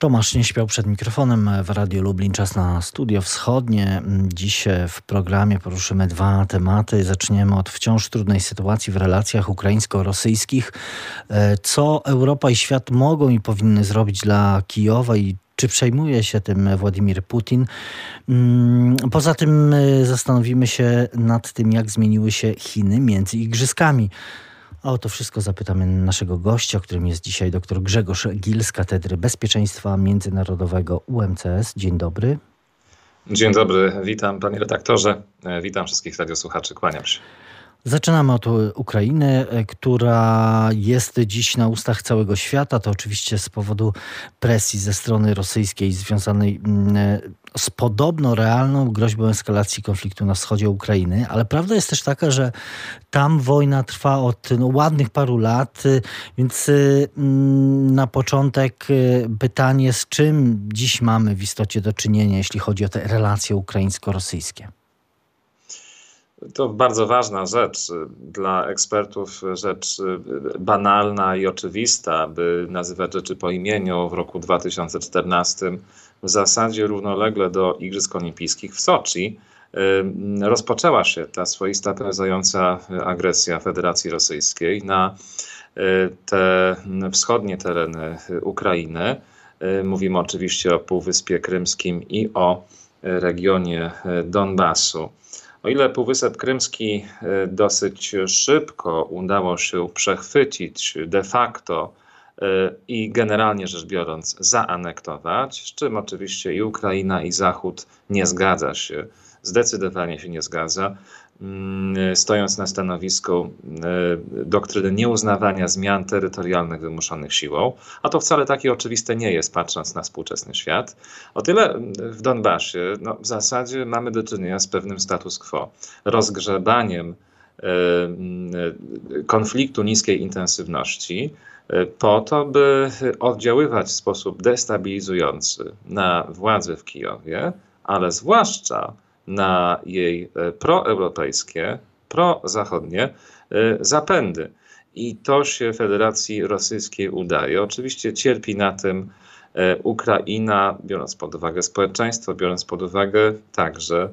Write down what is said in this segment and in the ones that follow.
Tomasz nie śpiał przed mikrofonem w Radiu Lublin. Czas na Studio Wschodnie. Dziś w programie poruszymy dwa tematy. Zaczniemy od wciąż trudnej sytuacji w relacjach ukraińsko-rosyjskich. Co Europa i świat mogą i powinny zrobić dla Kijowa i czy przejmuje się tym Władimir Putin? Mm, poza tym zastanowimy się nad tym, jak zmieniły się Chiny między igrzyskami. A o to wszystko zapytamy naszego gościa, którym jest dzisiaj dr Grzegorz Gil z Katedry Bezpieczeństwa Międzynarodowego UMCS. Dzień dobry. Dzień dobry, witam panie redaktorze, witam wszystkich radiosłuchaczy, kłaniam się. Zaczynamy od Ukrainy, która jest dziś na ustach całego świata. To oczywiście z powodu presji ze strony rosyjskiej związanej mm, z podobno realną groźbą eskalacji konfliktu na wschodzie Ukrainy, ale prawda jest też taka, że tam wojna trwa od no, ładnych paru lat, więc mm, na początek pytanie, z czym dziś mamy w istocie do czynienia, jeśli chodzi o te relacje ukraińsko-rosyjskie? To bardzo ważna rzecz dla ekspertów, rzecz banalna i oczywista, by nazywać rzeczy po imieniu. W roku 2014, w zasadzie równolegle do Igrzysk Olimpijskich w Soczi, rozpoczęła się ta swoista pełzająca agresja Federacji Rosyjskiej na te wschodnie tereny Ukrainy. Mówimy oczywiście o Półwyspie Krymskim i o regionie Donbasu. O ile Półwysep Krymski e, dosyć szybko udało się przechwycić de facto e, i generalnie rzecz biorąc zaanektować, z czym oczywiście i Ukraina i Zachód nie zgadza się, zdecydowanie się nie zgadza, stojąc na stanowisku e, doktryny nieuznawania zmian terytorialnych wymuszonych siłą, a to wcale takie oczywiste nie jest, patrząc na współczesny świat. O tyle w Donbasie no, w zasadzie mamy do czynienia z pewnym status quo, rozgrzebaniem e, konfliktu niskiej intensywności, e, po to, by oddziaływać w sposób destabilizujący na władze w Kijowie, ale zwłaszcza na jej e, proeuropejskie, prozachodnie e, zapędy. I to się Federacji Rosyjskiej udaje. Oczywiście cierpi na tym e, Ukraina, biorąc pod uwagę społeczeństwo, biorąc pod uwagę także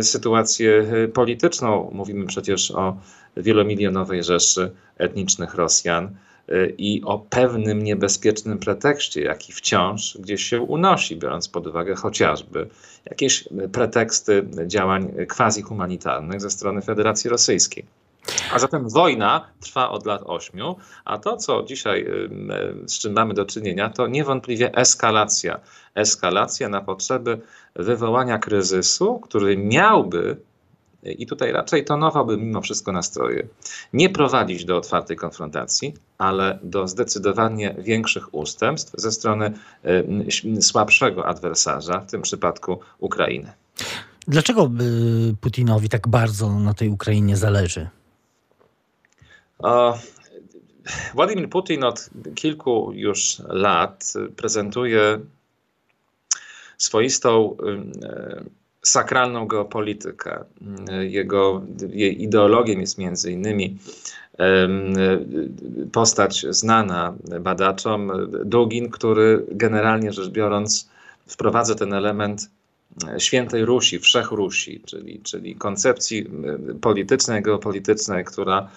sytuację polityczną. Mówimy przecież o wielomilionowej rzeszy etnicznych Rosjan i o pewnym niebezpiecznym pretekście, jaki wciąż gdzieś się unosi, biorąc pod uwagę chociażby jakieś preteksty działań quasi-humanitarnych ze strony Federacji Rosyjskiej. A zatem wojna trwa od lat ośmiu, a to, co dzisiaj, z czym mamy do czynienia, to niewątpliwie eskalacja. Eskalacja na potrzeby wywołania kryzysu, który miałby i tutaj raczej tonowałbym mimo wszystko nastroje. Nie prowadzić do otwartej konfrontacji, ale do zdecydowanie większych ustępstw ze strony słabszego adwersarza, w tym przypadku Ukrainy. Dlaczego y, Putinowi tak bardzo na tej Ukrainie zależy? O, Władimir Putin od kilku już lat prezentuje swoistą sakralną geopolitykę. Jego, jej ideologiem jest między innymi postać znana badaczom, Dugin, który generalnie rzecz biorąc wprowadza ten element świętej Rusi, wszech Rusi, czyli, czyli koncepcji politycznej, geopolitycznej, która,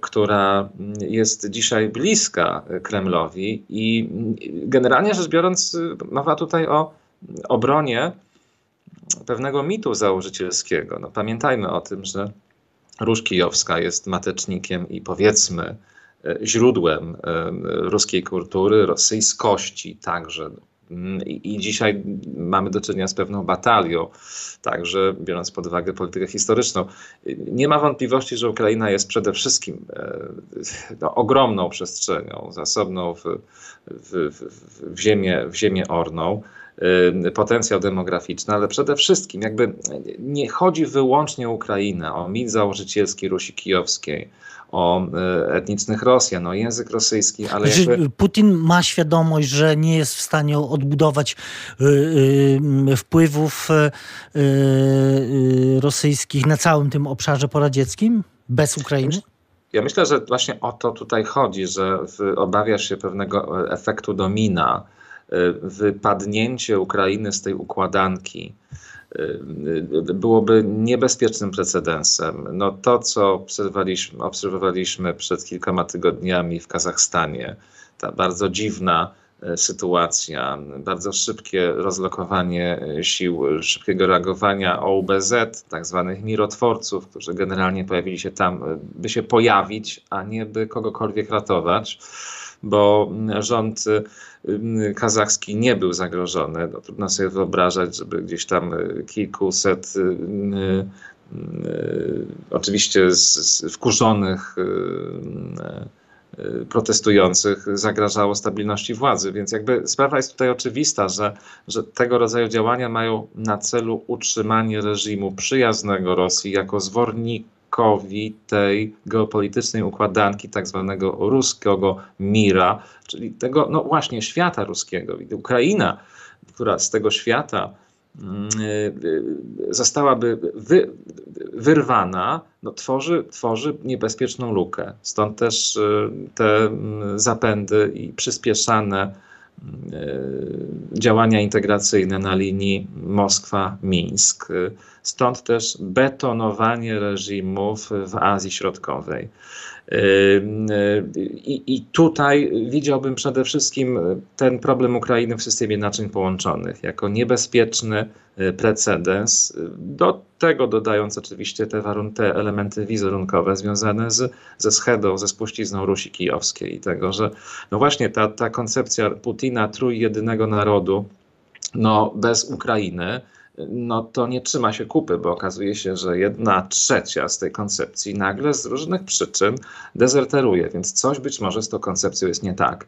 która jest dzisiaj bliska Kremlowi i generalnie rzecz biorąc mowa tutaj o obronie pewnego mitu założycielskiego. No, pamiętajmy o tym, że Róż Kijowska jest matecznikiem i powiedzmy e, źródłem e, ruskiej kultury, rosyjskości także. Mm, I, dzisiaj mamy do czynienia z pewną batalią, także biorąc pod uwagę politykę historyczną. Nie ma wątpliwości, że Ukraina jest przede wszystkim e, no, ogromną przestrzenią, zasobną w, w, w, w, ziemię, w ziemię orną. Y, potencjał demograficzny, ale przede wszystkim jakby nie chodzi wyłącznie o Ukrainę, o mit założycielski Rusi Kijowskiej, o y, etnicznych Rosjan, o język rosyjski, ale jakby... Putin ma świadomość, że nie jest w stanie odbudować y, y, wpływów y rosyjskich na całym tym obszarze poradzieckim bez Ukrainy? Ja myślę, że właśnie o to tutaj chodzi, że obawiasz się pewnego efektu domina, wypadnięcie Ukrainy z tej układanki byłoby niebezpiecznym precedensem. No to, co obserwowaliśmy, obserwowaliśmy przed kilkoma tygodniami w Kazachstanie, ta bardzo dziwna e, sytuacja, bardzo szybkie rozlokowanie sił, szybkiego reagowania OUBZ, tak zwanych mirotworców, którzy generalnie pojawili się tam, by się pojawić, a nie by kogokolwiek ratować bo rząd y, kazachski nie był zagrożony. No, trudno sobie wyobrażać, żeby gdzieś tam y, kilkuset y, oczywiście z, z wkurzonych protestujących zagrażało stabilności władzy. Więc jakby sprawa jest tutaj oczywista, że, że tego rodzaju działania mają na celu utrzymanie reżimu przyjaznego Rosji jako zwornik tej geopolitycznej układanki tak zwanego ruskiego mira, czyli tego, no właśnie, świata ruskiego. Ukraina, która z tego świata mm, y, y, zostałaby wy, wyrwana, no tworzy, tworzy niebezpieczną lukę. Stąd też y, te mm, zapędy i przyspieszane działania integracyjne na linii Moskwa-Mińsk. Stąd też betonowanie reżimów w Azji Środkowej. I, I, tutaj widziałbym przede wszystkim ten problem Ukrainy w systemie naczyń połączonych jako niebezpieczny y, precedens. Do tego dodając oczywiście te, warun- te elementy wizerunkowe związane z, ze schedą, ze spuścizną Rusi Kijowskiej i tego, że no właśnie ta, ta koncepcja Putina trójjedynego narodu no, bez Ukrainy no to nie trzyma się kupy, bo okazuje się, że jedna trzecia z tej koncepcji nagle z różnych przyczyn dezerteruje, więc coś być może z tą koncepcją jest nie tak.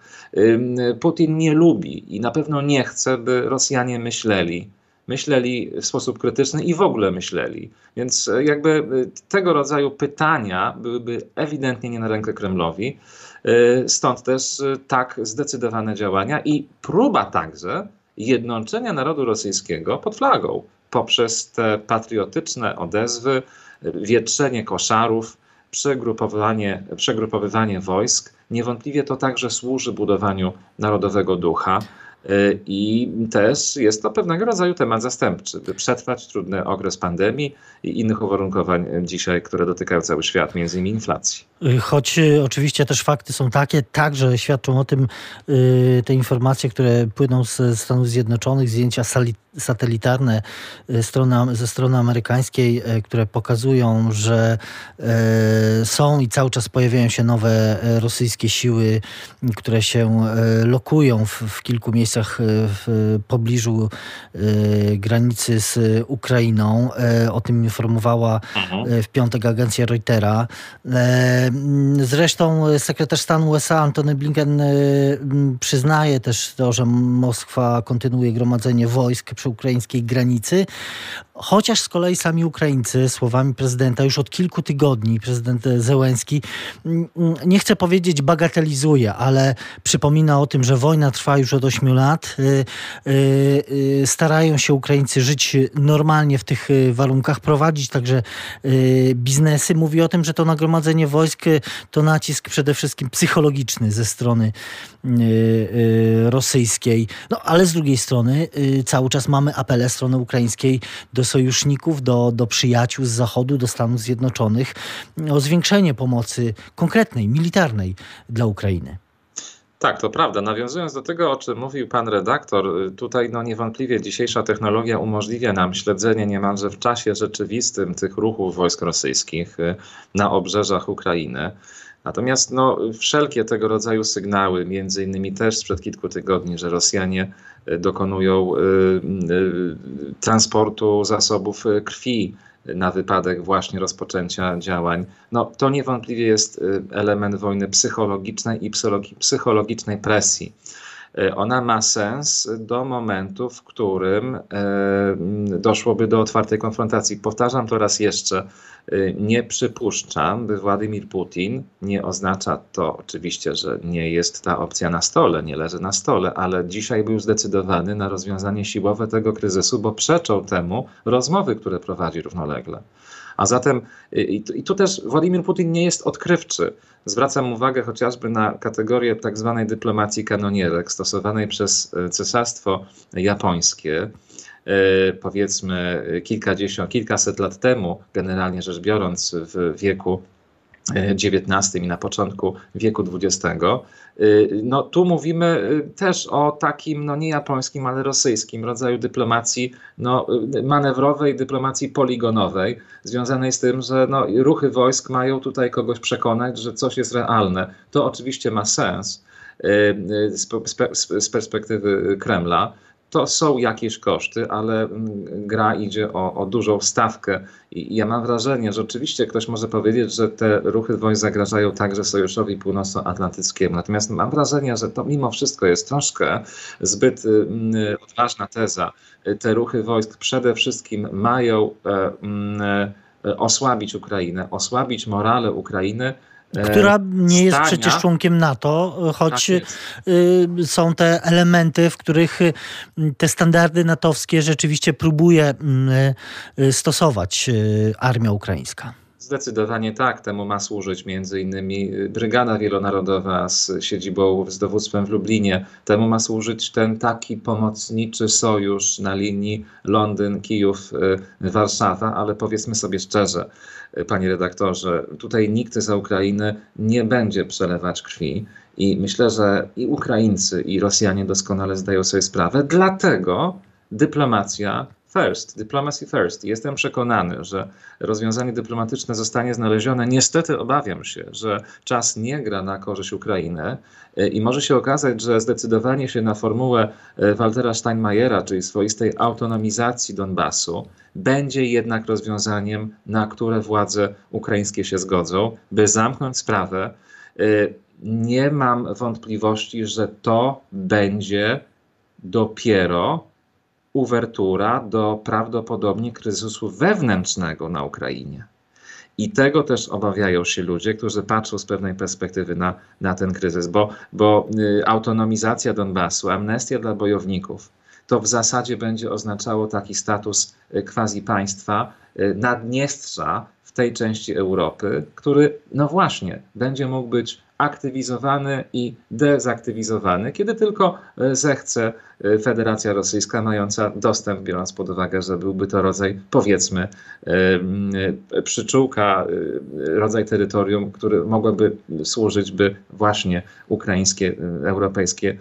Putin nie lubi i na pewno nie chce, by Rosjanie myśleli, myśleli w sposób krytyczny i w ogóle myśleli. Więc e, jakby e, tego rodzaju pytania byłyby ewidentnie nie na rękę Kremlowi. E, stąd też tak zdecydowane działania i próba także jednoczenia narodu rosyjskiego pod flagą poprzez te patriotyczne odezwy, wietrzenie koszarów, przegrupowywanie, przegrupowywanie wojsk. Niewątpliwie to także służy budowaniu narodowego ducha. Y, I też jest to pewnego rodzaju temat zastępczy, by przetrwać trudny okres pandemii i innych uwarunkowań dzisiaj, które dotykają cały świat, między innymi inflacji. Y, choć y, oczywiście też fakty są takie, także świadczą o tym te informacje, które płyną ze Stanów Zjednoczonych, zdjęcia satelitarne strony, ze strony amerykańskiej, które pokazują, że są i cały czas pojawiają się nowe rosyjskie siły, które się lokują w, w kilku miejscach w pobliżu granicy z Ukrainą. O tym informowała mhm. w piątek agencja Reutera. Zresztą sekretarz stanu USA Antony Blinken przyznaje też to, że Moskwa kontynuuje gromadzenie wojsk przy ukraińskiej granicy. Chociaż z kolei sami Ukraińcy, słowami prezydenta, już od kilku tygodni, prezydent Zełenski, mm, nie chcę powiedzieć bagatelizuje, ale przypomina o tym, że wojna trwa już od 8 lat. Y, y, starają się Ukraińcy żyć normalnie w tych warunkach, prowadzić także biznesy. Mówi o tym, że to nagromadzenie wojsk to nacisk przede wszystkim psychologiczny ze strony rosyjskiej. No ale z drugiej strony cały czas mamy apele strony ukraińskiej do sojuszników, do, do przyjaciół z Zachodu, do Stanów Zjednoczonych o zwiększenie pomocy konkretnej, militarnej dla Ukrainy. Tak, to prawda. Nawiązując do tego, o czym mówił pan redaktor, tutaj no niewątpliwie dzisiejsza technologia umożliwia nam śledzenie niemalże w czasie rzeczywistym tych ruchów wojsk rosyjskich y, na obrzeżach Ukrainy. Natomiast no, wszelkie tego rodzaju sygnały, między innymi też sprzed kilku tygodni, że Rosjanie dokonują y, y, transportu zasobów krwi na wypadek właśnie rozpoczęcia działań, no to niewątpliwie jest element wojny psychologicznej i psychologicznej presji. Ona ma sens do momentu, w którym doszłoby do otwartej konfrontacji. Powtarzam to raz jeszcze Y, nie przypuszczam, by Władimir Putin, nie oznacza to oczywiście, że nie jest ta opcja na stole, nie leży na stole, ale dzisiaj był zdecydowany na rozwiązanie siłowe tego kryzysu, bo przeczą temu rozmowy, które prowadzi równolegle. A zatem i tu też Władimir Putin nie jest odkrywczy. Zwracam uwagę chociażby na kategorię tak zwanej dyplomacji kanonierek stosowanej przez cesarstwo japońskie powiedzmy kilkadziesiąt, kilkaset lat temu, generalnie rzecz biorąc w wieku XIX i na początku wieku XX. Y, no, tu mówimy y, też o takim, no nie japońskim, ale rosyjskim rodzaju dyplomacji no, y, manewrowej, dyplomacji poligonowej, związanej z tym, że no, ruchy wojsk mają tutaj kogoś przekonać, że coś jest realne. To oczywiście ma sens z perspektywy Kremla to są jakieś koszty, ale mm, gra idzie o, o dużą stawkę. I ja mam wrażenie, że oczywiście ktoś może powiedzieć, że te ruchy wojsk zagrażają także Sojuszowi Północnoatlantyckiemu. Natomiast mam wrażenie, że to mimo wszystko jest troszkę zbyt mm, odważna teza. Te ruchy wojsk przede wszystkim mają e, mm, e, osłabić Ukrainę, osłabić morale Ukrainy która nie jest przecież członkiem NATO, choć tak y, są te elementy, w których te standardy natowskie rzeczywiście próbuje mm, stosować armia ukraińska. Zdecydowanie tak. Temu ma służyć między innymi Brygada Wielonarodowa z siedzibą z dowództwem w Lublinie. Temu ma służyć ten taki pomocniczy sojusz na linii Londyn-Kijów-Warszawa, ale powiedzmy sobie szczerze, panie redaktorze, tutaj nikt za Ukrainy nie będzie przelewać krwi. I myślę, że i Ukraińcy, i Rosjanie doskonale zdają sobie sprawę. Dlatego dyplomacja first, diplomacy first. Jestem przekonany, że rozwiązanie dyplomatyczne zostanie znalezione. Niestety obawiam się, że czas nie gra na korzyść Ukrainy e, i może się okazać, że zdecydowanie się na formułę e, Waltera Steinmeiera, czyli swoistej autonomizacji Donbasu, będzie jednak rozwiązaniem, na które władze ukraińskie się zgodzą, by zamknąć sprawę. E, nie mam wątpliwości, że to będzie dopiero uwertura do prawdopodobnie kryzysu wewnętrznego na Ukrainie. I tego też obawiają się ludzie, którzy patrzą z pewnej perspektywy na, na ten kryzys, bo, bo y, autonomizacja Donbasu, amnestia dla bojowników, to w zasadzie będzie oznaczało taki status y, quasi państwa y, Naddniestrza w tej części Europy, który, no właśnie, będzie mógł być aktywizowany i dezaktywizowany, kiedy tylko e, zechce e, Federacja Rosyjska, mająca dostęp, biorąc pod uwagę, że byłby to rodzaj, powiedzmy, e, przyczółka, rodzaj terytorium, który mogłoby służyć, by właśnie ukraińskie, europejskie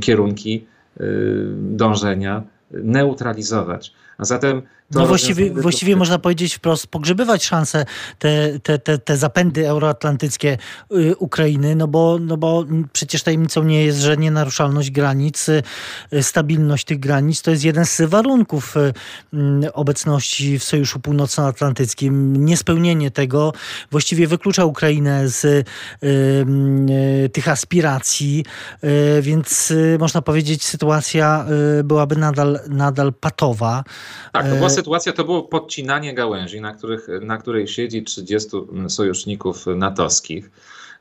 kierunki dążenia neutralizować. A zatem no właściwie, właściwie można powiedzieć wprost, pogrzebywać szanse te, te, te, te zapędy euroatlantyckie y, Ukrainy, no bo, no bo przecież tajemnicą nie jest, że nienaruszalność granic, y, stabilność tych granic to jest jeden z warunków y, obecności w Sojuszu Północnoatlantyckim. Niespełnienie tego właściwie wyklucza Ukrainę z tych aspiracji, więc można powiedzieć sytuacja byłaby nadal, nadal patowa. Tak, to była sytuacja, to było podcinanie gałęzi, na, których, na której siedzi 30 sojuszników natowskich.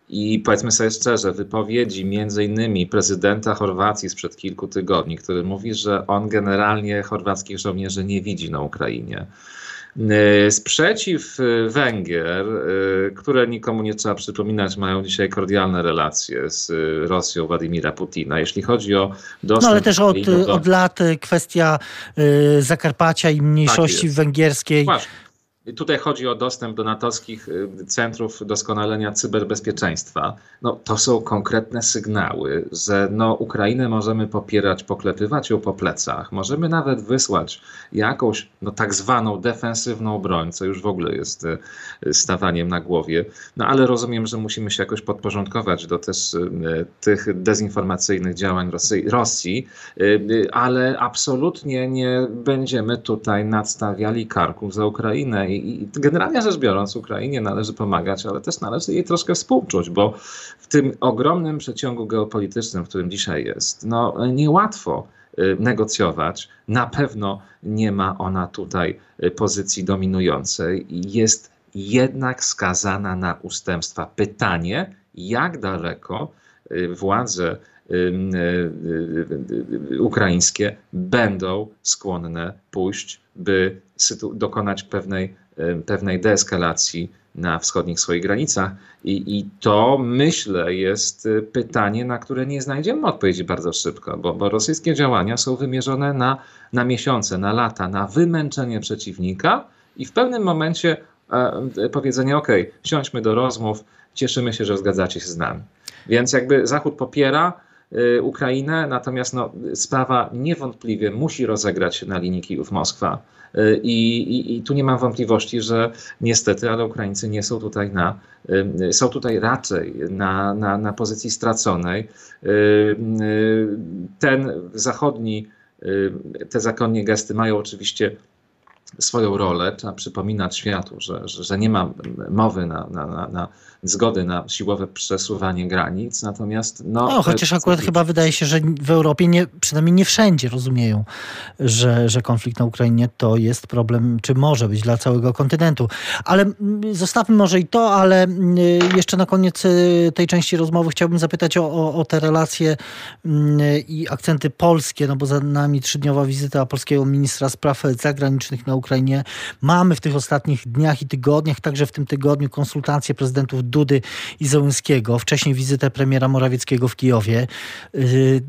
I powiedzmy sobie szczerze, wypowiedzi między innymi prezydenta Chorwacji sprzed kilku tygodni, który mówi, że on generalnie chorwackich żołnierzy nie widzi na Ukrainie. E, sprzeciw e, Węgier, e, które nikomu nie trzeba przypominać, mają dzisiaj kordialne relacje z Rosją Władimira Putina. Jeśli chodzi o dostęp... No ale też od, do... od lat kwestia Zakarpacia i mniejszości tak węgierskiej. Właśnie. Tutaj chodzi o dostęp do natowskich y, centrów doskonalenia cyberbezpieczeństwa. No, to są konkretne sygnały, że no, Ukrainę możemy popierać, poklepywać ją po plecach. Możemy nawet wysłać jakąś no, tak zwaną defensywną broń, co już w ogóle jest y, stawaniem na głowie. No ale rozumiem, że musimy się jakoś podporządkować do też y, tych dezinformacyjnych działań Rosji, Rosji ale absolutnie nie będziemy tutaj nadstawiali karków za Ukrainę i generalnie rzecz biorąc, Ukrainie należy pomagać, ale też należy jej troszkę współczuć, bo w tym ogromnym przeciągu geopolitycznym, w którym dzisiaj jest, no niełatwo y, negocjować. Na pewno nie ma ona tutaj y, pozycji dominującej. Jest jednak skazana na ustępstwa. Pytanie, jak daleko y, władze ukraińskie będą skłonne pójść, by dokonać pewnej, pewnej deeskalacji na wschodnich swoich granicach. I, I to myślę jest pytanie, na które nie znajdziemy odpowiedzi bardzo szybko, bo, bo rosyjskie działania są wymierzone na, na miesiące, na lata, na wymęczenie przeciwnika i w pewnym momencie e, powiedzenie: OK, siądźmy do rozmów, cieszymy się, że zgadzacie się z nami. Więc jakby Zachód popiera y, Ukrainę, natomiast no, sprawa niewątpliwie musi rozegrać się na linii Kijów-Moskwa. Y, I, i, I, tu nie mam wątpliwości, że niestety, ale Ukraińcy nie są tutaj na, y, są tutaj raczej na, na, na pozycji straconej. Ten zachodni, te zakonnie gesty mają oczywiście swoją rolę. Trzeba przypominać światu, że, że, że nie ma mowy na, na, na, na, zgody na siłowe przesuwanie granic. Natomiast. No, no chociaż akurat chyba wydaje się, że w Europie, nie, przynajmniej nie wszędzie rozumieją, że, że konflikt na Ukrainie to jest problem, czy może być dla całego kontynentu. Ale mm, zostawmy może i to, ale mm, jeszcze na koniec y, tej części rozmowy chciałbym zapytać o, o, o te relacje mm, i akcenty polskie, no bo za nami trzydniowa wizyta polskiego ministra spraw zagranicznych na Ukrainie. Mamy w tych ostatnich dniach i tygodniach, także w tym tygodniu konsultacje prezydentów Dudy i Zełenskiego, wcześniej wizytę premiera Morawieckiego w Kijowie. Y,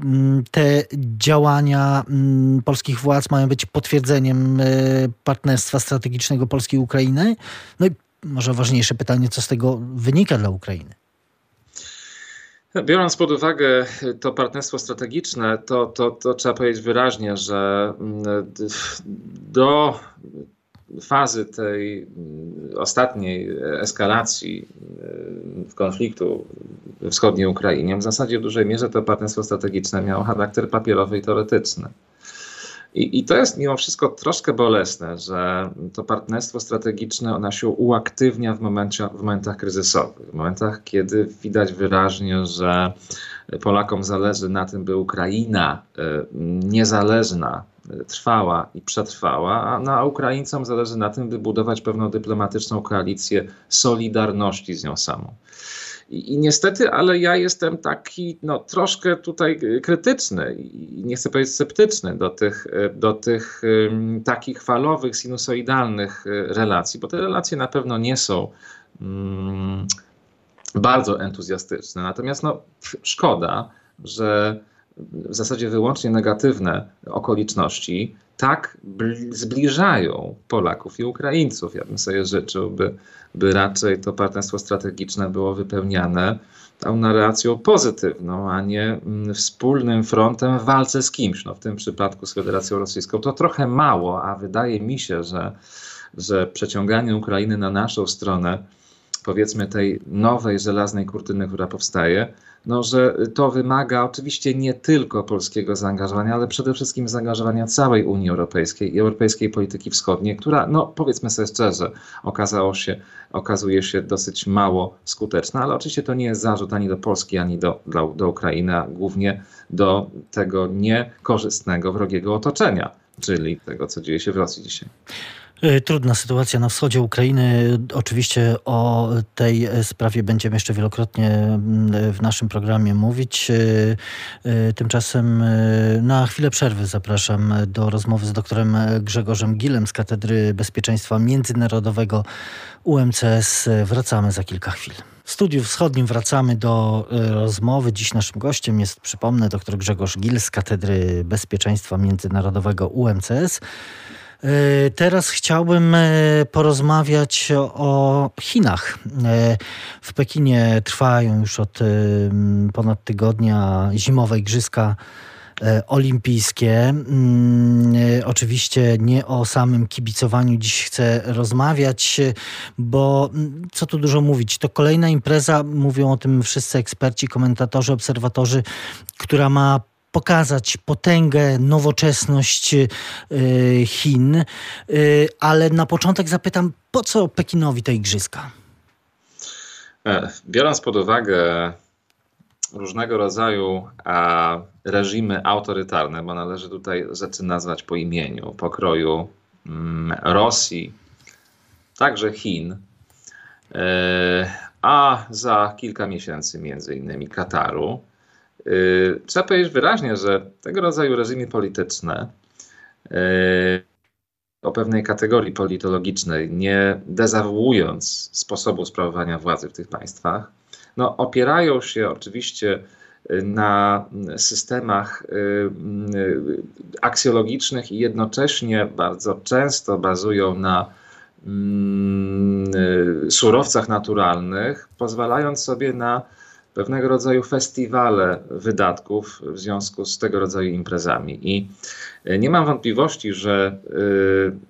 te działania mm, polskich władz mają być potwierdzeniem y, partnerstwa strategicznego Polski i Ukrainy. No i może ważniejsze pytanie, co z tego wynika dla Ukrainy? Biorąc pod uwagę to partnerstwo strategiczne, to, to, to trzeba powiedzieć wyraźnie, że mm, do fazy tej mm, ostatniej eskalacji w konfliktu w wschodniej Ukrainie, w zasadzie w dużej mierze to partnerstwo strategiczne miało charakter papierowy i teoretyczny. I, I, to jest mimo wszystko troszkę bolesne, że to partnerstwo strategiczne ona się uaktywnia w, momencie, w momentach kryzysowych, w momentach, kiedy widać wyraźnie, że Polakom zależy na tym, by Ukraina e, niezależna e, trwała i przetrwała, a na Ukraińcom zależy na tym, by budować pewną dyplomatyczną koalicję solidarności z nią samą. I, I, niestety, ale ja jestem taki no, troszkę tutaj krytyczny i nie chcę powiedzieć sceptyczny do tych, do tych um, takich falowych, sinusoidalnych e, relacji, bo te relacje na pewno nie są um, bardzo entuzjastyczne. Natomiast no, szkoda, że w zasadzie wyłącznie negatywne okoliczności tak zbliżają Polaków i Ukraińców. Ja bym sobie życzył, by, by raczej to partnerstwo strategiczne było wypełniane tą narracją pozytywną, a nie mm, wspólnym frontem w walce z kimś. No, w tym przypadku z Federacją Rosyjską to trochę mało, a wydaje mi się, że, że przeciąganie Ukrainy na naszą stronę, powiedzmy tej nowej żelaznej kurtyny, która powstaje, no, że to wymaga oczywiście nie tylko polskiego zaangażowania, ale przede wszystkim zaangażowania całej Unii Europejskiej i europejskiej polityki wschodniej, która, no powiedzmy sobie szczerze, okazało się, okazuje się dosyć mało skuteczna, ale oczywiście to nie jest zarzut ani do Polski, ani do, do, do Ukrainy, a głównie do tego niekorzystnego, wrogiego otoczenia, czyli tego, co dzieje się w Rosji dzisiaj. E, trudna sytuacja na wschodzie Ukrainy. Oczywiście o tej sprawie będziemy jeszcze wielokrotnie mm, w naszym programie mówić. E, e, tymczasem na chwilę przerwy zapraszam do rozmowy z doktorem Grzegorzem Gilem z Katedry Bezpieczeństwa Międzynarodowego UMCS. Wracamy za kilka chwil. W studiu wschodnim wracamy do rozmowy. Dziś naszym gościem jest, przypomnę, dr Grzegorz Gil z Katedry Bezpieczeństwa Międzynarodowego UMCS. E, teraz chciałbym e, porozmawiać o Chinach. E, w Pekinie trwają już od ponad tygodnia zimowe igrzyska olimpijskie. Mm, oczywiście nie o samym kibicowaniu dziś chcę rozmawiać, bo co tu dużo mówić, to kolejna impreza, mówią o tym wszyscy eksperci, komentatorzy, obserwatorzy, która ma pokazać potęgę, nowoczesność y, Chin. Y, ale na początek zapytam, po co Pekinowi te igrzyska? E, biorąc pod uwagę różnego rodzaju reżimy autorytarne, bo należy tutaj rzeczy nazwać po imieniu, pokroju mm, Rosji, także Chin, e, a za kilka miesięcy między innymi Kataru, Trzeba powiedzieć wyraźnie, że tego rodzaju reżimy polityczne o pewnej kategorii politologicznej, nie dezawuując sposobu sprawowania władzy w tych państwach, no, opierają się oczywiście na systemach y, y, aksjologicznych i jednocześnie bardzo często bazują na mm, y, surowcach naturalnych, pozwalając sobie na pewnego rodzaju festiwale wydatków w związku z tego rodzaju imprezami. I nie mam wątpliwości, że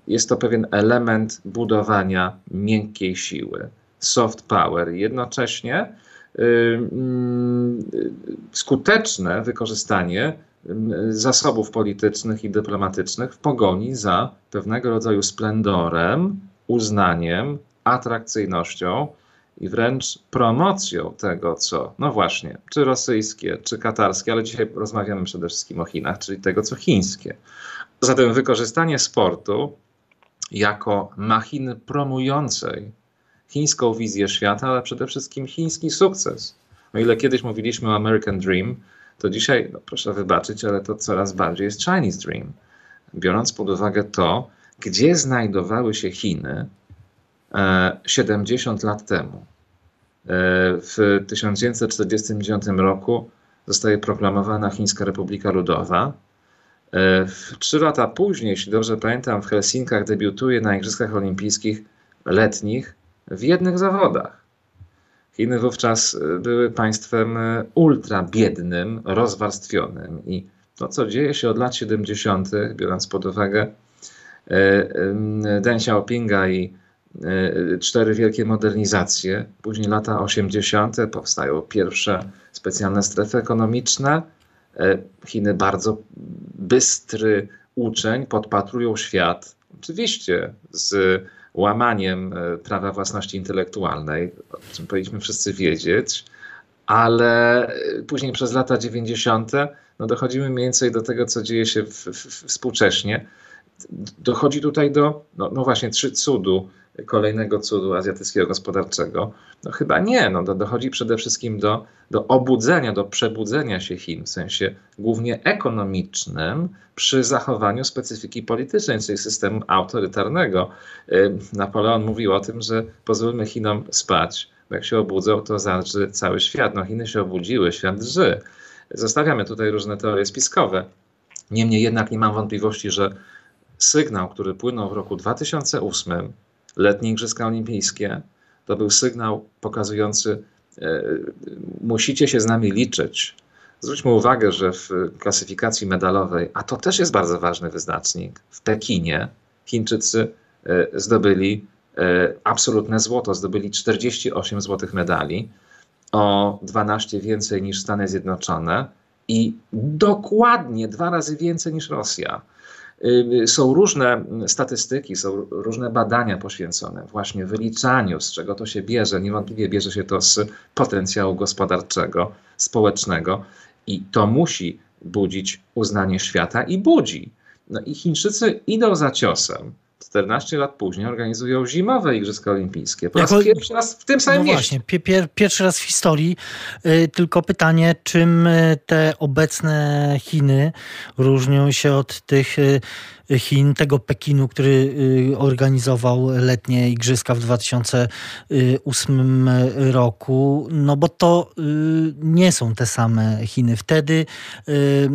jest to pewien element budowania miękkiej siły, soft power. Jednocześnie skuteczne wykorzystanie zasobów politycznych i dyplomatycznych w pogoni za pewnego rodzaju splendorem, uznaniem, atrakcyjnością i wręcz promocją tego, co, no właśnie, czy rosyjskie, czy katarskie, ale dzisiaj rozmawiamy przede wszystkim o Chinach, czyli tego, co chińskie. Zatem wykorzystanie sportu jako machiny promującej chińską wizję świata, ale przede wszystkim chiński sukces. O ile kiedyś mówiliśmy o American Dream, to dzisiaj, no proszę wybaczyć, ale to coraz bardziej jest Chinese Dream. Biorąc pod uwagę to, gdzie znajdowały się Chiny 70 e, lat temu. E, w 1949 roku zostaje proklamowana Chińska Republika Ludowa. E, trzy lata później, jeśli dobrze pamiętam, w Helsinkach debiutuje na Igrzyskach Olimpijskich letnich w jednych zawodach. Chiny wówczas były państwem ultra biednym, rozwarstwionym i to, co dzieje się od lat 70., biorąc pod uwagę Deng Xiaopinga i cztery wielkie modernizacje, później lata 80., powstają pierwsze specjalne strefy ekonomiczne. Chiny bardzo bystry uczeń podpatrują świat, oczywiście z łamaniem e, prawa własności intelektualnej, o czym powinniśmy wszyscy wiedzieć, ale e, później przez lata 90. No dochodzimy mniej więcej do tego, co dzieje się w, w, współcześnie. Dochodzi tutaj do, no, no właśnie, trzy cudu kolejnego cudu azjatyckiego gospodarczego? No chyba nie. No, do, dochodzi przede wszystkim do, do obudzenia, do przebudzenia się Chin w sensie głównie ekonomicznym przy zachowaniu specyfiki politycznej, czyli systemu autorytarnego. Y, Napoleon mówił o tym, że pozwólmy Chinom spać, bo jak się obudzą, to zadrży cały świat. No Chiny się obudziły, świat drży. Zostawiamy tutaj różne teorie spiskowe. Niemniej jednak nie mam wątpliwości, że sygnał, który płynął w roku 2008 letnie Igrzyska Olimpijskie to był sygnał pokazujący, e, musicie się z nami liczyć. Zwróćmy uwagę, że w klasyfikacji medalowej, a to też jest bardzo ważny wyznacznik, w Pekinie Chińczycy e, zdobyli e, absolutne złoto, zdobyli 48 złotych medali, o 12 więcej niż Stany Zjednoczone i dokładnie dwa razy więcej niż Rosja. Y, są różne statystyki, są różne badania poświęcone właśnie wyliczaniu, z czego to się bierze. Niewątpliwie bierze się to z potencjału gospodarczego, społecznego i to musi budzić uznanie świata i budzi. No i Chińczycy idą za ciosem. 14 lat później organizują zimowe Igrzyska Olimpijskie. Po jako, raz pierwszy raz w tym samym no. Właśnie, pier, pierwszy raz w historii. Yy, tylko pytanie, czym y, te obecne Chiny różnią się od tych yy, Chin, tego Pekinu, który y, organizował letnie igrzyska w 2008 roku, no bo to y, nie są te same Chiny. Wtedy y,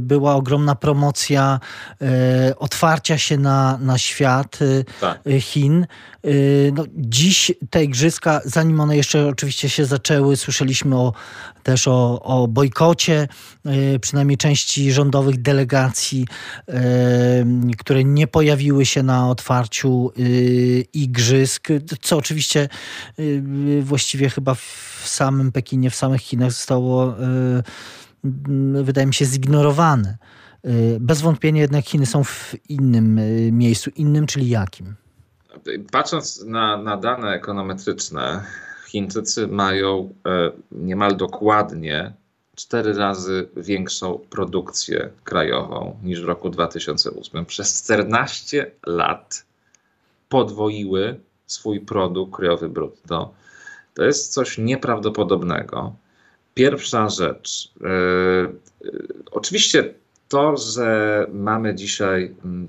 była ogromna promocja otwarcia się na, na świat tak. Chin. No, dziś te igrzyska, zanim one jeszcze oczywiście się zaczęły, słyszeliśmy o, też o, o bojkocie, przynajmniej części rządowych delegacji które nie pojawiły się na otwarciu y, igrzysk, co oczywiście y, właściwie chyba w samym Pekinie, w samych Chinach zostało, y, wydaje mi się, zignorowane. Bez wątpienia jednak Chiny są w innym miejscu, innym, czyli jakim? Patrząc na, na dane ekonometryczne, Chińczycy mają e, niemal dokładnie cztery razy większą produkcję krajową niż w roku 2008. Przez 14 lat podwoiły swój produkt krajowy brutto. To jest coś nieprawdopodobnego. Pierwsza rzecz. Oczywiście to, że mamy dzisiaj mm,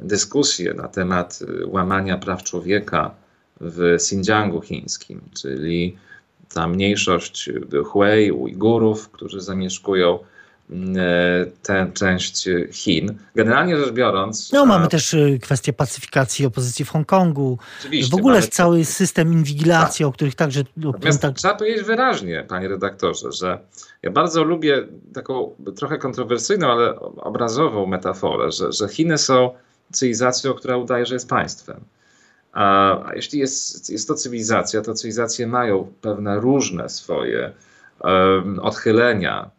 dyskusję na temat łamania praw człowieka w Xinjiangu chińskim, czyli ta mniejszość Hui, Ujgurów, którzy zamieszkują E, tę część Chin. Generalnie rzecz biorąc. No, mamy też e, kwestię pacyfikacji opozycji w Hongkongu. Oczywiście, w ogóle mamy... cały system inwigilacji, tak. o których także. Natomiast tak... Trzeba powiedzieć wyraźnie, panie redaktorze, że ja bardzo lubię taką trochę kontrowersyjną, ale obrazową metaforę, że, że Chiny są cywilizacją, która udaje, że jest państwem. A jeśli jest, jest to cywilizacja, to cywilizacje mają pewne różne swoje odchylenia,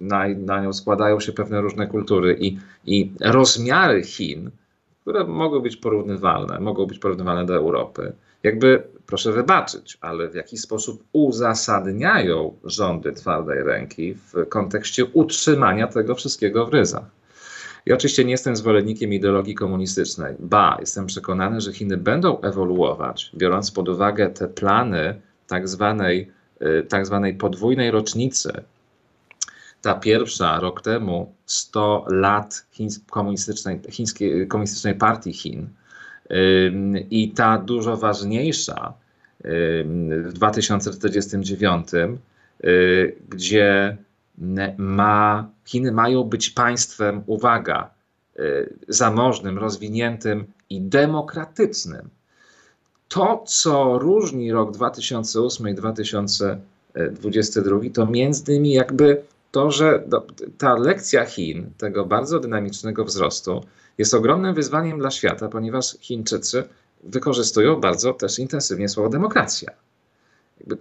na, na nią składają się pewne różne kultury i, i rozmiary Chin, które mogą być porównywalne, mogą być porównywalne do Europy, jakby, proszę wybaczyć, ale w jakiś sposób uzasadniają rządy twardej ręki w kontekście utrzymania tego wszystkiego w ryzach. I oczywiście nie jestem zwolennikiem ideologii komunistycznej. Ba, jestem przekonany, że Chiny będą ewoluować, biorąc pod uwagę te plany tak zwanej Y, tak zwanej podwójnej rocznicy. Ta pierwsza rok temu 100 lat komunistycznej, chińskiej, komunistycznej partii Chin i ta dużo ważniejsza w 2049, y, gdzie ma, Chiny mają być państwem, uwaga, y, zamożnym, rozwiniętym i demokratycznym to, co różni rok 2008 i 2022, to między innymi jakby to, że ta lekcja Chin, tego bardzo dynamicznego wzrostu, jest ogromnym wyzwaniem dla świata, ponieważ Chińczycy wykorzystują bardzo też intensywnie słowo demokracja.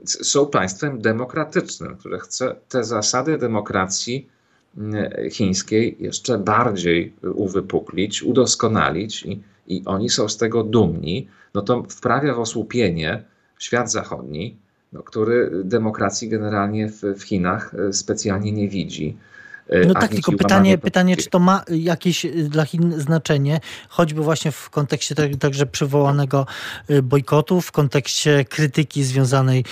Są państwem demokratycznym, które chce te zasady demokracji mm, chińskiej jeszcze bardziej uwypuklić, udoskonalić i, i oni są z tego dumni no to wprawia w osłupienie świat zachodni, no, który demokracji generalnie w, w Chinach e, specjalnie nie widzi. E, no tak, tylko pytanie, pytanie, czy to ma jakieś e, dla Chin znaczenie, choćby właśnie w kontekście tak, także przywołanego bojkotu, w kontekście krytyki związanej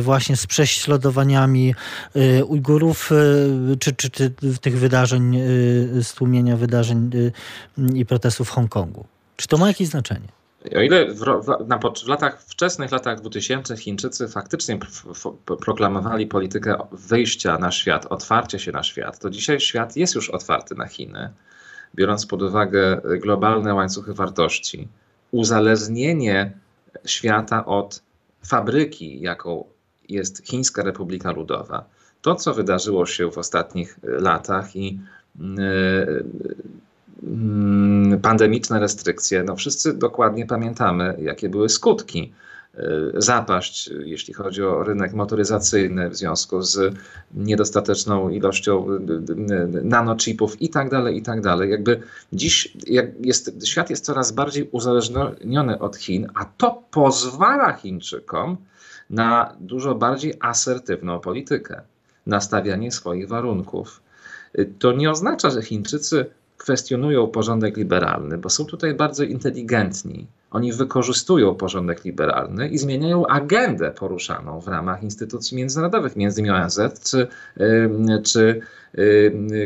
właśnie z prześladowaniami Ujgurów, czy, czy, czy tych wydarzeń, stłumienia wydarzeń i protestów w Hongkongu. Czy to ma jakieś znaczenie? O ile w, w, na, w latach, wczesnych latach 2000 Chińczycy faktycznie proklamowali politykę wyjścia na świat, otwarcia się na świat, to dzisiaj świat jest już otwarty na Chiny, biorąc pod uwagę globalne łańcuchy wartości. Uzależnienie świata od fabryki, jaką jest Chińska Republika Ludowa. To, co wydarzyło się w ostatnich latach i yy, pandemiczne restrykcje, no wszyscy dokładnie pamiętamy, jakie były skutki. E, zapaść, jeśli chodzi o rynek motoryzacyjny w związku z niedostateczną ilością nanochipów i tak dalej, i tak dalej. Jakby dziś jak jest, świat jest coraz bardziej uzależniony od Chin, a to pozwala Chińczykom na dużo bardziej asertywną politykę, nastawianie swoich warunków. To nie oznacza, że Chińczycy kwestionują porządek liberalny, bo są tutaj bardzo inteligentni. Oni wykorzystują porządek liberalny i zmieniają agendę poruszaną w ramach instytucji międzynarodowych, między innymi ONZ czy, czy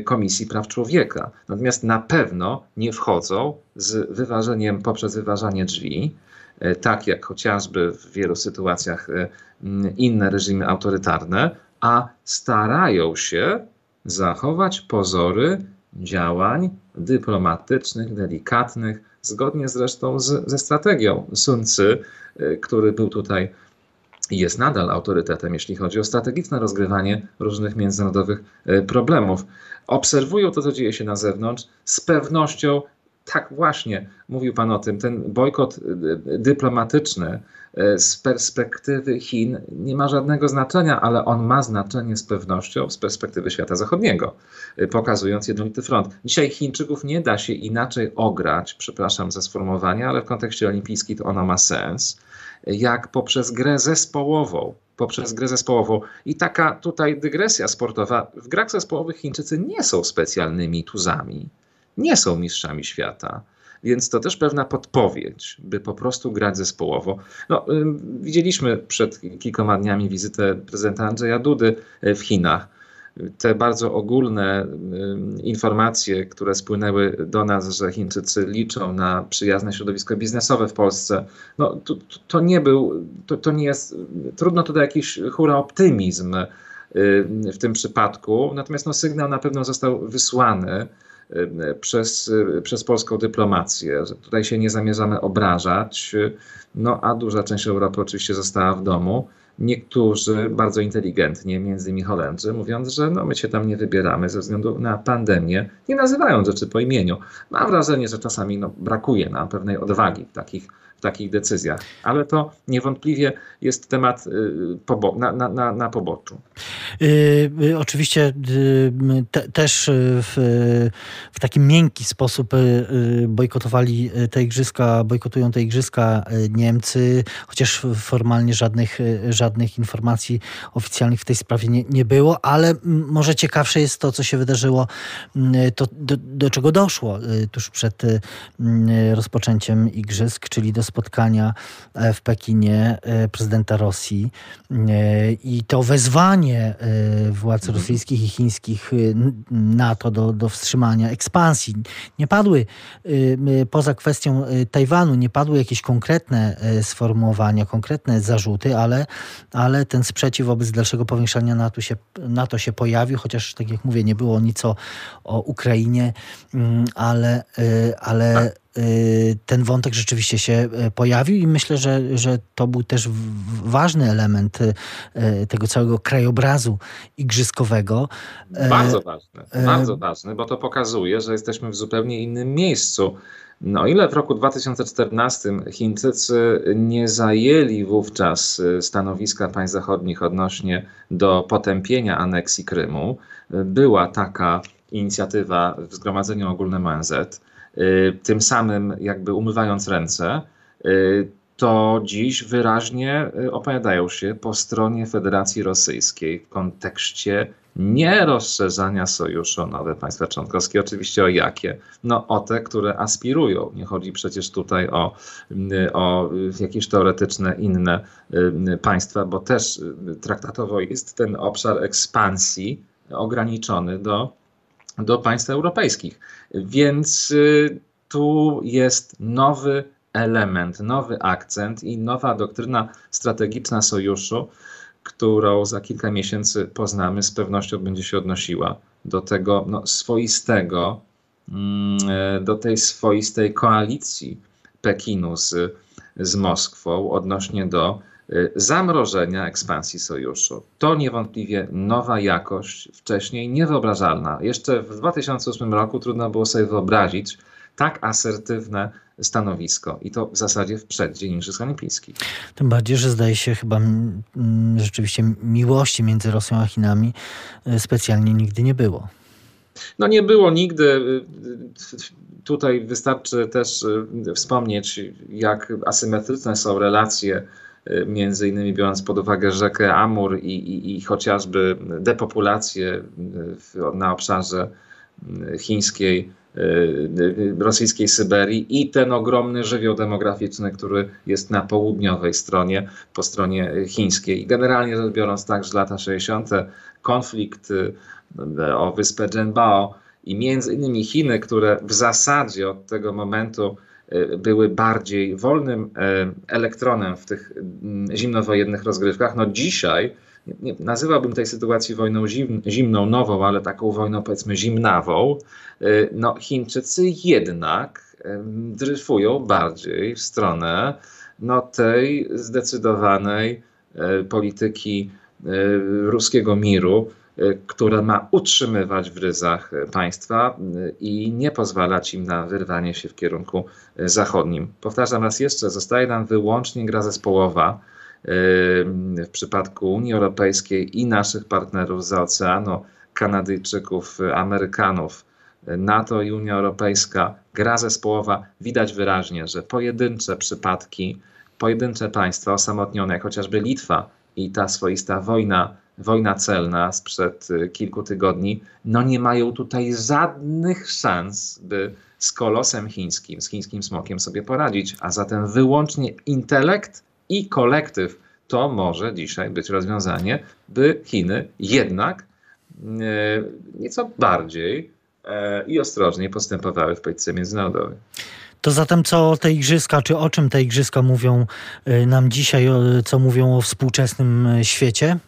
Komisji Praw Człowieka. Natomiast na pewno nie wchodzą z wyważeniem, poprzez wyważanie drzwi, e, tak jak chociażby w wielu sytuacjach e, inne reżimy autorytarne, a starają się zachować pozory działań dyplomatycznych, delikatnych, zgodnie zresztą z, ze strategią Sun Tzu, y, który był tutaj i jest nadal autorytetem, jeśli chodzi o strategiczne rozgrywanie różnych międzynarodowych y, problemów. Obserwują to, co dzieje się na zewnątrz, z pewnością tak właśnie, mówił Pan o tym, ten bojkot y, dyplomatyczny E, z perspektywy Chin nie ma żadnego znaczenia, ale on ma znaczenie z pewnością z perspektywy świata zachodniego, pokazując jednolity front. Dzisiaj Chińczyków nie da się inaczej ograć, przepraszam za sformułowanie, ale w kontekście olimpijskim to ono ma sens, jak poprzez grę zespołową poprzez grę zespołową. I taka tutaj dygresja sportowa. W grach zespołowych Chińczycy nie są specjalnymi tuzami, nie są mistrzami świata. więc to też pewna podpowiedź, by po prostu grać zespołowo. No, widzieliśmy przed kilkoma dniami wizytę prezydenta Andrzeja Dudy w Chinach te bardzo ogólne informacje, które spłynęły do nas, że Chińczycy liczą na przyjazne środowisko biznesowe w Polsce, no to, to nie był, to, to nie jest, trudno tutaj jakiś hura optymizm w tym przypadku, natomiast no, sygnał na pewno został wysłany przez, przez polską dyplomację, tutaj się nie zamierzamy obrażać, no a duża część Europy oczywiście została w domu. Niektórzy bardzo inteligentnie, między innymi Holendrzy, mówiąc, że no, my się tam nie wybieramy ze względu na pandemię, nie nazywają rzeczy po imieniu. Mam wrażenie, że czasami no, brakuje nam pewnej odwagi w takich w takich decyzjach. Ale to niewątpliwie jest temat y, na, na, na, na poboczu. Yy, oczywiście yy, te, też w, w taki miękki sposób bojkotowali te igrzyska, bojkotują te igrzyska Niemcy, chociaż formalnie żadnych, żadnych informacji oficjalnych w tej sprawie nie, nie było, ale może ciekawsze jest to, co się wydarzyło, to do, do czego doszło tuż przed rozpoczęciem igrzysk, czyli do spotkania e, w Pekinie e, prezydenta Rosji e, i to wezwanie władz mhm. rosyjskich i chińskich NATO do, do wstrzymania ekspansji. Nie padły, poza kwestią Tajwanu, nie padły jakieś konkretne sformułowania, konkretne zarzuty, ale, ale ten sprzeciw wobec dalszego powiększania NATO się, NATO się pojawił, chociaż tak jak mówię, nie było nic o, o Ukrainie, mm, ale, ale tak. Ten wątek rzeczywiście się y, pojawił i myślę, że, że to był też ważny element y, tego całego krajobrazu igrzyskowego. Bardzo ważny, bardzo ważny, bo to pokazuje, że jesteśmy w zupełnie innym miejscu. No ile w roku 2014 Chińczycy nie zajęli wówczas stanowiska państw zachodnich odnośnie do potępienia aneksji Krymu, była taka inicjatywa w Zgromadzeniu Ogólnym ONZ. Y, tym samym jakby umywając ręce, y, to dziś wyraźnie y, opowiadają się po stronie Federacji Rosyjskiej w kontekście nie rozszerzania sojuszu o nowe państwa członkowskie. Oczywiście o jakie? No o te, które aspirują. Nie chodzi przecież tutaj o, o jakieś teoretyczne inne państwa, bo też traktatowo jest ten obszar ekspansji ograniczony do do państw europejskich. Więc y, tu jest nowy element, nowy akcent i nowa doktryna strategiczna sojuszu, którą za kilka miesięcy poznamy, z pewnością będzie się odnosiła do tego no, swoistego, mm, e, do tej swoistej koalicji Pekinu z, z Moskwą odnośnie do zamrożenia ekspansji sojuszu. To niewątpliwie nowa jakość, wcześniej niewyobrażalna. Jeszcze w 2008 roku trudno było sobie wyobrazić tak asertywne stanowisko i to w zasadzie w przeddzień Igrzysk Olimpijskich. Tym bardziej, że zdaje się chyba m, rzeczywiście miłości między Rosją a Chinami y, specjalnie nigdy nie było. No nie było nigdy. Y, tutaj wystarczy też wspomnieć, jak asymetryczne są relacje między innymi biorąc pod uwagę rzekę Amur i, i, i chociażby depopulację w, na obszarze chińskiej, rosyjskiej Syberii i ten ogromny żywioł demograficzny, który jest na południowej stronie, po stronie chińskiej. Generalnie rzecz biorąc także lata 60. konflikt o wyspę Zhenbao i między innymi Chiny, które w zasadzie od tego momentu Y, były bardziej wolnym y, elektronem w tych mm, zimnowojennych rozgrywkach. No dzisiaj nazywałbym tej sytuacji wojną zim, zimną, nową, ale taką wojną powiedzmy zimnawą. Y, no Chińczycy jednak dryfują bardziej w stronę no, tej zdecydowanej polityki ruskiego miru, Y, które ma utrzymywać w ryzach państwa y, i nie pozwalać im na wyrwanie się w kierunku y, zachodnim. Powtarzam raz jeszcze, zostaje nam wyłącznie gra zespołowa w przypadku Unii Europejskiej i naszych partnerów za oceanu, Kanadyjczyków, Amerykanów, NATO i Unia Europejska, gra zespołowa, widać wyraźnie, że pojedyncze przypadki, pojedyncze państwa osamotnione, jak chociażby Litwa i ta swoista wojna wojna celna sprzed y, kilku tygodni, no nie mają tutaj żadnych szans, by z kolosem chińskim, z chińskim smokiem sobie poradzić, a zatem wyłącznie intelekt i kolektyw to może dzisiaj być rozwiązanie, by Chiny jednak e, nieco bardziej e, i ostrożniej postępowały w polityce międzynarodowej. To zatem co te igrzyska, czy o czym te igrzyska mówią nam dzisiaj, co mówią o współczesnym świecie?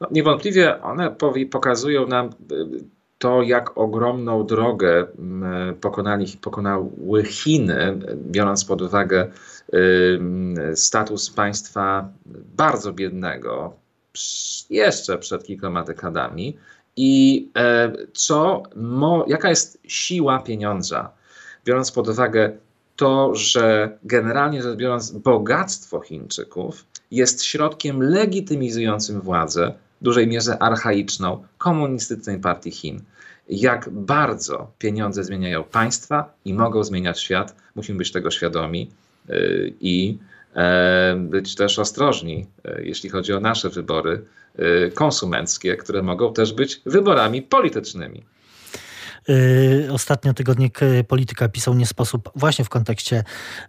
No, niewątpliwie one pokazują nam to, jak ogromną drogę pokonali, pokonały Chiny, biorąc pod uwagę status państwa bardzo biednego, jeszcze przed kilkoma dekadami, i e, co, jaka jest siła pieniądza, biorąc pod uwagę to, że generalnie rzecz biorąc, bogactwo Chińczyków jest środkiem legitymizującym władzę, w dużej mierze archaiczną, komunistycznej partii Chin. Jak bardzo pieniądze zmieniają państwa i mogą zmieniać świat, musimy być tego świadomi y, i e, być też ostrożni, e, jeśli chodzi o nasze wybory e, konsumenckie, które mogą też być wyborami politycznymi. Y, ostatnio tygodnik y, Polityka pisał nie sposób właśnie w kontekście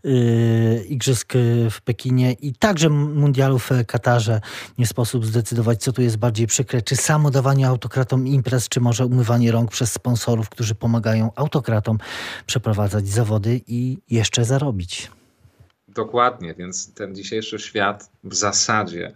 y, igrzysk w Pekinie i także mundialu w Katarze nie sposób zdecydować, co tu jest bardziej przykre. Czy samo dawanie autokratom imprez, czy może umywanie rąk przez sponsorów, którzy pomagają autokratom przeprowadzać zawody i jeszcze zarobić. Dokładnie, więc ten dzisiejszy świat w zasadzie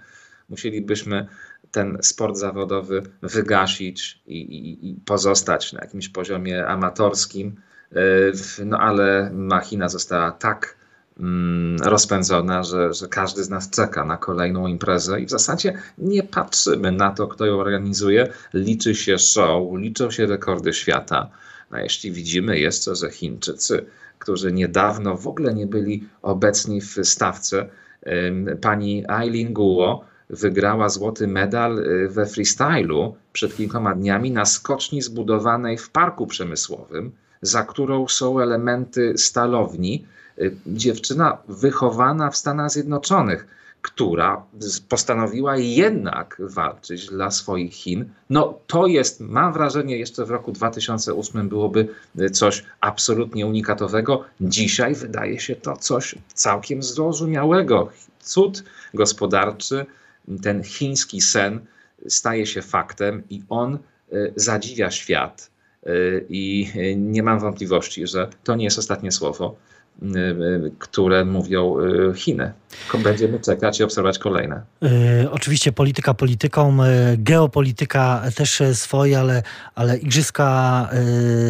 musielibyśmy ten sport zawodowy wygasić i, i, i pozostać na jakimś poziomie amatorskim. E, no ale machina została tak mm, rozpędzona, że, że każdy z nas czeka na kolejną imprezę i w zasadzie nie patrzymy na to, kto ją organizuje. Liczy się show, liczą się rekordy świata. No jeśli widzimy jeszcze, że Chińczycy, którzy niedawno w ogóle nie byli obecni w stawce, pani Eileen Guo, wygrała złoty medal y, we freestylu przed kilkoma dniami na skoczni zbudowanej w parku przemysłowym, za którą są elementy stalowni. Y, dziewczyna wychowana w Stanach Zjednoczonych, która postanowiła jednak walczyć dla swoich Chin. No to jest, mam wrażenie, jeszcze w roku 2008 byłoby y, coś absolutnie unikatowego. Dzisiaj wydaje się to coś całkiem zrozumiałego. Cud gospodarczy, ten chiński sen staje się faktem i on e, zadziwia świat. E, I e, nie mam wątpliwości, że to nie jest ostatnie słowo. Y, y, które mówią y, Chiny. Będziemy czekać i obserwować kolejne. oczywiście polityka polityką, geopolityka też swoje, ale, ale igrzyska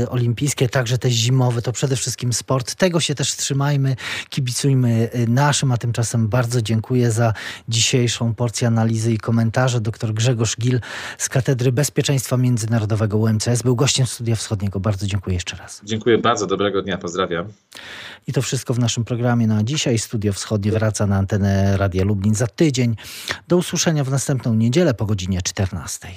olimpijskie, także te zimowe, to przede wszystkim sport. Tego się też trzymajmy, kibicujmy naszym, a tymczasem bardzo dziękuję za dzisiejszą porcję analizy i komentarze. Dr Grzegorz Gil z Katedry Bezpieczeństwa Międzynarodowego UMCS był gościem Studia Wschodniego. Bardzo dziękuję jeszcze raz. Dziękuję bardzo, dobrego dnia, pozdrawiam. I to wszystko w naszym programie na dzisiaj. Studio Wschodnie wraca na antenę Radia Lublin za tydzień. Do usłyszenia w następną niedzielę po godzinie 14.